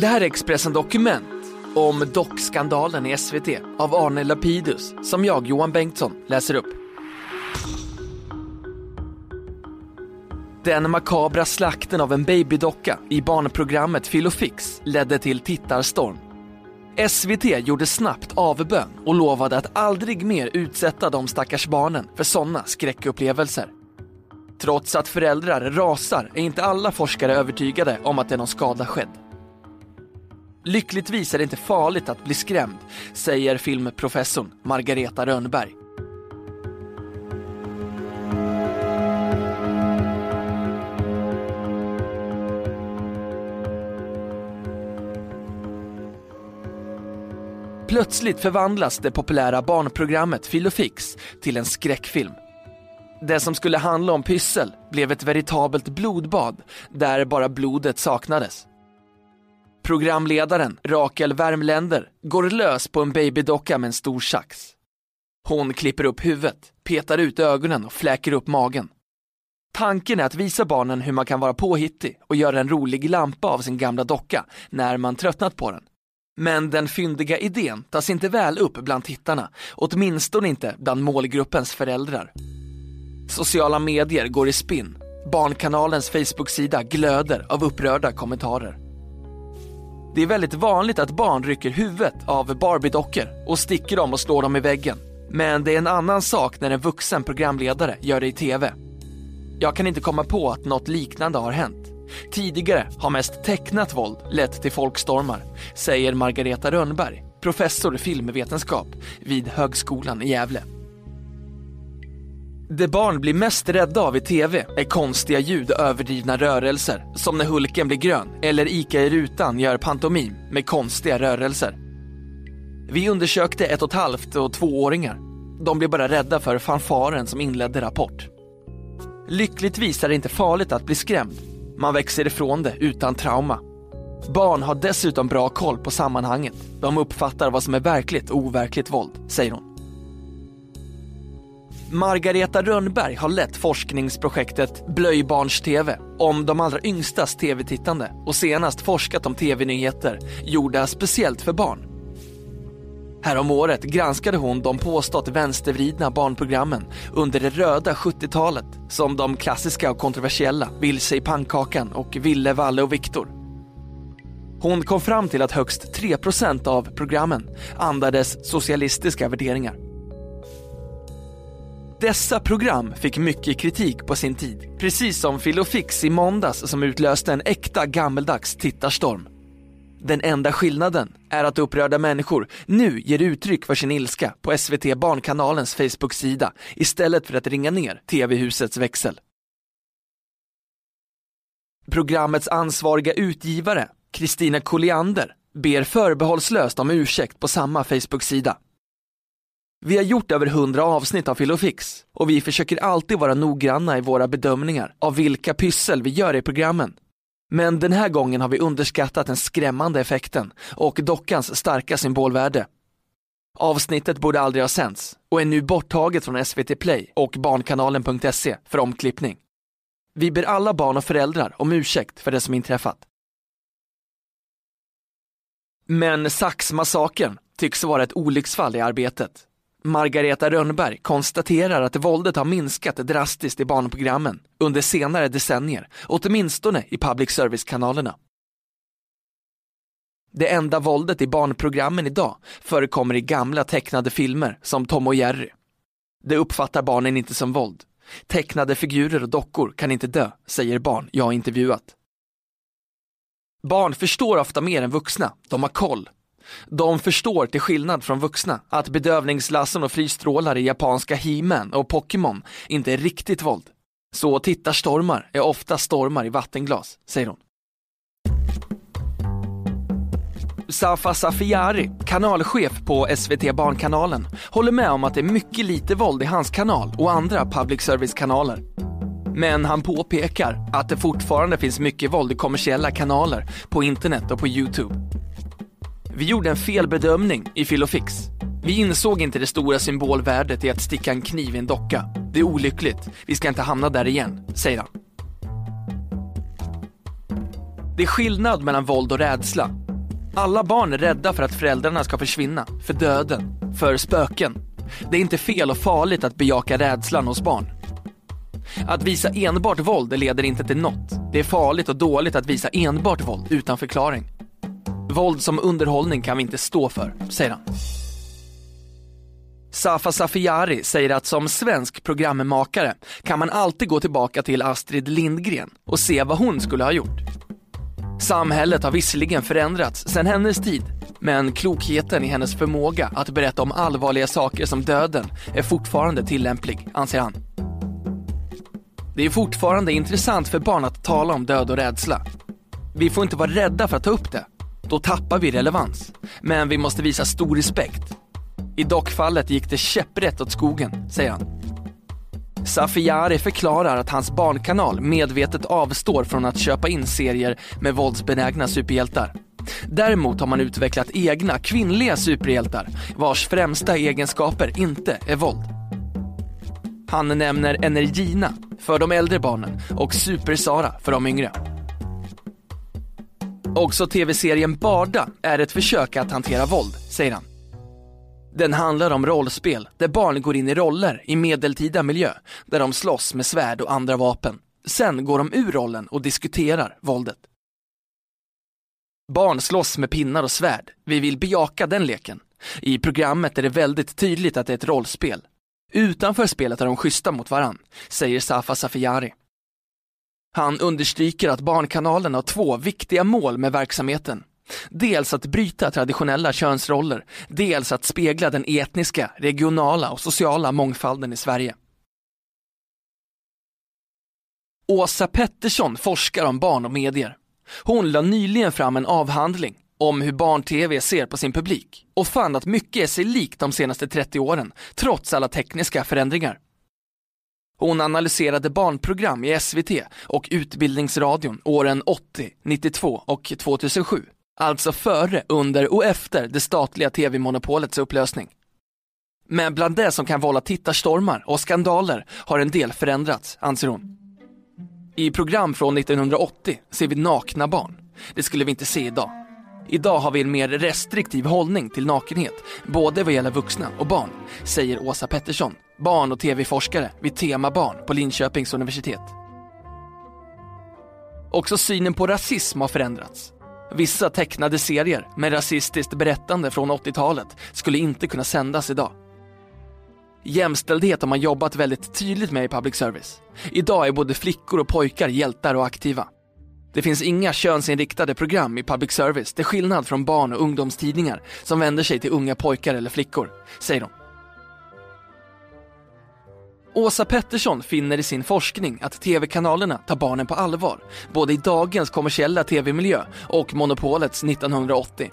Det här är Expressen Dokument om dockskandalen i SVT av Arne Lapidus som jag, Johan Bengtsson, läser upp. Den makabra slakten av en babydocka i barnprogrammet Filofix ledde till tittarstorm. SVT gjorde snabbt avbön och lovade att aldrig mer utsätta de stackars barnen för sådana skräckupplevelser. Trots att föräldrar rasar är inte alla forskare övertygade om att det är någon skada skedd. Lyckligtvis är det inte farligt att bli skrämd, säger filmprofessorn Margareta Rönnberg. Plötsligt förvandlas det populära barnprogrammet Filofix till en skräckfilm. Det som skulle handla om pyssel blev ett veritabelt blodbad där bara blodet saknades. Programledaren Rakel Värmländer går lös på en babydocka med en stor sax. Hon klipper upp huvudet, petar ut ögonen och fläker upp magen. Tanken är att visa barnen hur man kan vara påhittig och göra en rolig lampa av sin gamla docka när man tröttnat på den. Men den fyndiga idén tas inte väl upp bland tittarna, åtminstone inte bland målgruppens föräldrar. Sociala medier går i spinn. Barnkanalens Facebook-sida glöder av upprörda kommentarer. Det är väldigt vanligt att barn rycker huvudet av Barbie-dockor och sticker dem och slår dem i väggen. Men det är en annan sak när en vuxen programledare gör det i TV. Jag kan inte komma på att något liknande har hänt. Tidigare har mest tecknat våld lett till folkstormar, säger Margareta Rönnberg, professor i filmvetenskap vid Högskolan i Gävle. Det barn blir mest rädda av i TV är konstiga ljud och överdrivna rörelser, som när Hulken blir grön eller Ica i rutan gör pantomim med konstiga rörelser. Vi undersökte ett och ett halvt och tvååringar. De blev bara rädda för fanfaren som inledde Rapport. Lyckligtvis är det inte farligt att bli skrämd. Man växer ifrån det utan trauma. Barn har dessutom bra koll på sammanhanget. De uppfattar vad som är verkligt och overkligt våld, säger hon. Margareta Rönnberg har lett forskningsprojektet Blöjbarns-TV om de allra yngstas tv-tittande och senast forskat om tv-nyheter gjorda speciellt för barn. Häromåret granskade hon de påstått vänstervridna barnprogrammen under det röda 70-talet som de klassiska och kontroversiella Vilse i pannkakan och Ville, Valle och Viktor. Hon kom fram till att högst 3% av programmen andades socialistiska värderingar. Dessa program fick mycket kritik på sin tid, precis som Filofix i måndags som utlöste en äkta gammeldags tittarstorm. Den enda skillnaden är att upprörda människor nu ger uttryck för sin ilska på SVT Barnkanalens Facebook-sida istället för att ringa ner TV-husets växel. Programmets ansvariga utgivare, Kristina Colliander, ber förbehållslöst om ursäkt på samma Facebook-sida. Vi har gjort över hundra avsnitt av Filofix och vi försöker alltid vara noggranna i våra bedömningar av vilka pyssel vi gör i programmen. Men den här gången har vi underskattat den skrämmande effekten och dockans starka symbolvärde. Avsnittet borde aldrig ha sänts och är nu borttaget från SVT Play och barnkanalen.se för omklippning. Vi ber alla barn och föräldrar om ursäkt för det som inträffat. Men Saxmassakern tycks vara ett olycksfall i arbetet. Margareta Rönnberg konstaterar att våldet har minskat drastiskt i barnprogrammen under senare decennier, åtminstone i public service-kanalerna. Det enda våldet i barnprogrammen idag förekommer i gamla tecknade filmer som Tom och Jerry. Det uppfattar barnen inte som våld. Tecknade figurer och dockor kan inte dö, säger barn jag intervjuat. Barn förstår ofta mer än vuxna, de har koll. De förstår till skillnad från vuxna att bedövningslassen och frysstrålar i japanska He-Man och Pokémon inte är riktigt våld. Så tittarstormar är ofta stormar i vattenglas, säger hon. Safa Safiari, kanalchef på SVT Barnkanalen, håller med om att det är mycket lite våld i hans kanal och andra public service-kanaler. Men han påpekar att det fortfarande finns mycket våld i kommersiella kanaler, på internet och på Youtube. Vi gjorde en felbedömning i Filofix. Vi insåg inte det stora symbolvärdet i att sticka en kniv i en docka. Det är olyckligt. Vi ska inte hamna där igen, säger han. Det är skillnad mellan våld och rädsla. Alla barn är rädda för att föräldrarna ska försvinna, för döden, för spöken. Det är inte fel och farligt att bejaka rädslan hos barn. Att visa enbart våld leder inte till något. Det är farligt och dåligt att visa enbart våld utan förklaring. Våld som underhållning kan vi inte stå för, säger han. Safa Safiari säger att som svensk programmakare kan man alltid gå tillbaka till Astrid Lindgren och se vad hon skulle ha gjort. Samhället har visserligen förändrats sedan hennes tid, men klokheten i hennes förmåga att berätta om allvarliga saker som döden är fortfarande tillämplig, anser han. Det är fortfarande intressant för barn att tala om död och rädsla. Vi får inte vara rädda för att ta upp det. Då tappar vi relevans. Men vi måste visa stor respekt. I dockfallet gick det käpprätt åt skogen, säger han. Safiari förklarar att hans barnkanal medvetet avstår från att köpa in serier med våldsbenägna superhjältar. Däremot har man utvecklat egna kvinnliga superhjältar vars främsta egenskaper inte är våld. Han nämner Energina för de äldre barnen och Super-Sara för de yngre. Mm. Också tv-serien Barda är ett försök att hantera våld, säger han. Den handlar om rollspel där barn går in i roller i medeltida miljö där de slåss med svärd och andra vapen. Sen går de ur rollen och diskuterar våldet. Barn slåss med pinnar och svärd. Vi vill bejaka den leken. I programmet är det väldigt tydligt att det är ett rollspel. Utanför spelet är de schyssta mot varann, säger Safa Safiari. Han understryker att Barnkanalen har två viktiga mål med verksamheten. Dels att bryta traditionella könsroller, dels att spegla den etniska, regionala och sociala mångfalden i Sverige. Åsa Pettersson forskar om barn och medier. Hon lade nyligen fram en avhandling om hur barn-tv ser på sin publik och fann att mycket är sig likt de senaste 30 åren, trots alla tekniska förändringar. Hon analyserade barnprogram i SVT och Utbildningsradion åren 80, 92 och 2007. Alltså före, under och efter det statliga tv-monopolets upplösning. Men bland det som kan vålla tittarstormar och skandaler har en del förändrats, anser hon. I program från 1980 ser vi nakna barn. Det skulle vi inte se idag. Idag har vi en mer restriktiv hållning till nakenhet, både vad gäller vuxna och barn, säger Åsa Pettersson, barn och tv-forskare vid Tema Barn på Linköpings universitet. Också synen på rasism har förändrats. Vissa tecknade serier med rasistiskt berättande från 80-talet skulle inte kunna sändas idag. Jämställdhet har man jobbat väldigt tydligt med i public service. Idag är både flickor och pojkar hjältar och aktiva. Det finns inga könsinriktade program i public service till skillnad från barn och ungdomstidningar som vänder sig till unga pojkar eller flickor, säger de. Åsa Pettersson finner i sin forskning att tv-kanalerna tar barnen på allvar, både i dagens kommersiella tv-miljö och monopolets 1980.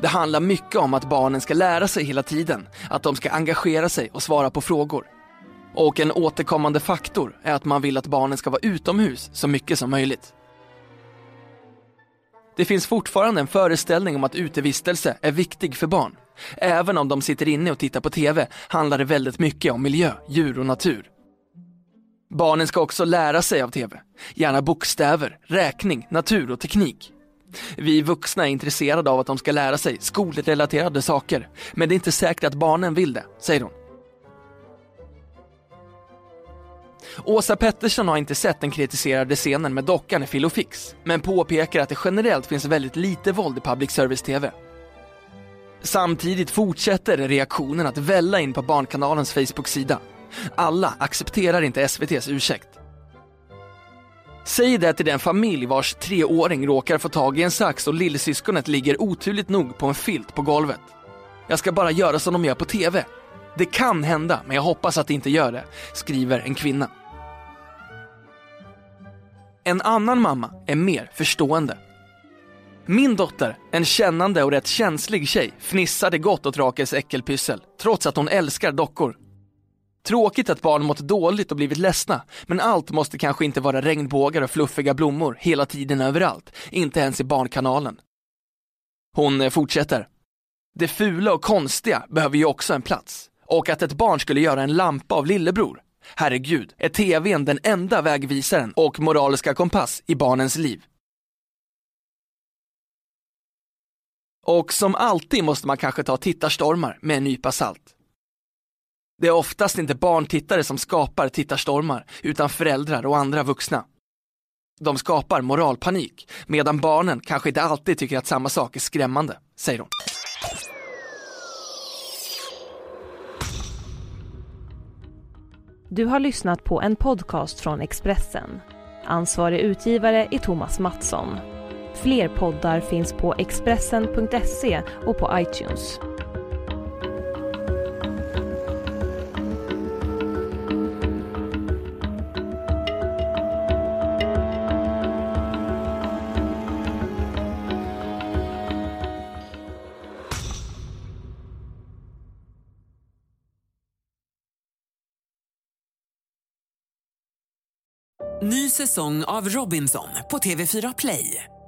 Det handlar mycket om att barnen ska lära sig hela tiden, att de ska engagera sig och svara på frågor. Och en återkommande faktor är att man vill att barnen ska vara utomhus så mycket som möjligt. Det finns fortfarande en föreställning om att utevistelse är viktig för barn. Även om de sitter inne och tittar på TV handlar det väldigt mycket om miljö, djur och natur. Barnen ska också lära sig av TV. Gärna bokstäver, räkning, natur och teknik. Vi vuxna är intresserade av att de ska lära sig skolrelaterade saker, men det är inte säkert att barnen vill det, säger hon. Åsa Pettersson har inte sett den kritiserade scenen med dockan i Filofix. Men påpekar att det generellt finns väldigt lite våld i public service-TV. Samtidigt fortsätter reaktionen att välla in på Barnkanalens Facebook-sida. Alla accepterar inte SVTs ursäkt. Säg det till den familj vars treåring råkar få tag i en sax och lillsyskonet ligger oturligt nog på en filt på golvet. Jag ska bara göra som de gör på TV. Det kan hända, men jag hoppas att det inte gör det, skriver en kvinna. En annan mamma är mer förstående. Min dotter, en kännande och rätt känslig tjej, fnissade gott åt Rakels äckelpyssel, trots att hon älskar dockor. Tråkigt att barn mått dåligt och blivit ledsna, men allt måste kanske inte vara regnbågar och fluffiga blommor hela tiden överallt, inte ens i Barnkanalen. Hon eh, fortsätter. Det fula och konstiga behöver ju också en plats. Och att ett barn skulle göra en lampa av lillebror. Herregud, är tvn den enda vägvisaren och moraliska kompass i barnens liv? Och som alltid måste man kanske ta tittarstormar med en nypa salt. Det är oftast inte barntittare som skapar tittarstormar, utan föräldrar och andra vuxna. De skapar moralpanik, medan barnen kanske inte alltid tycker att samma sak är skrämmande, säger hon. Du har lyssnat på en podcast från Expressen. Ansvarig utgivare är Thomas Mattsson. Fler poddar finns på Expressen.se och på iTunes. Ny säsong av Robinson på TV4 Play.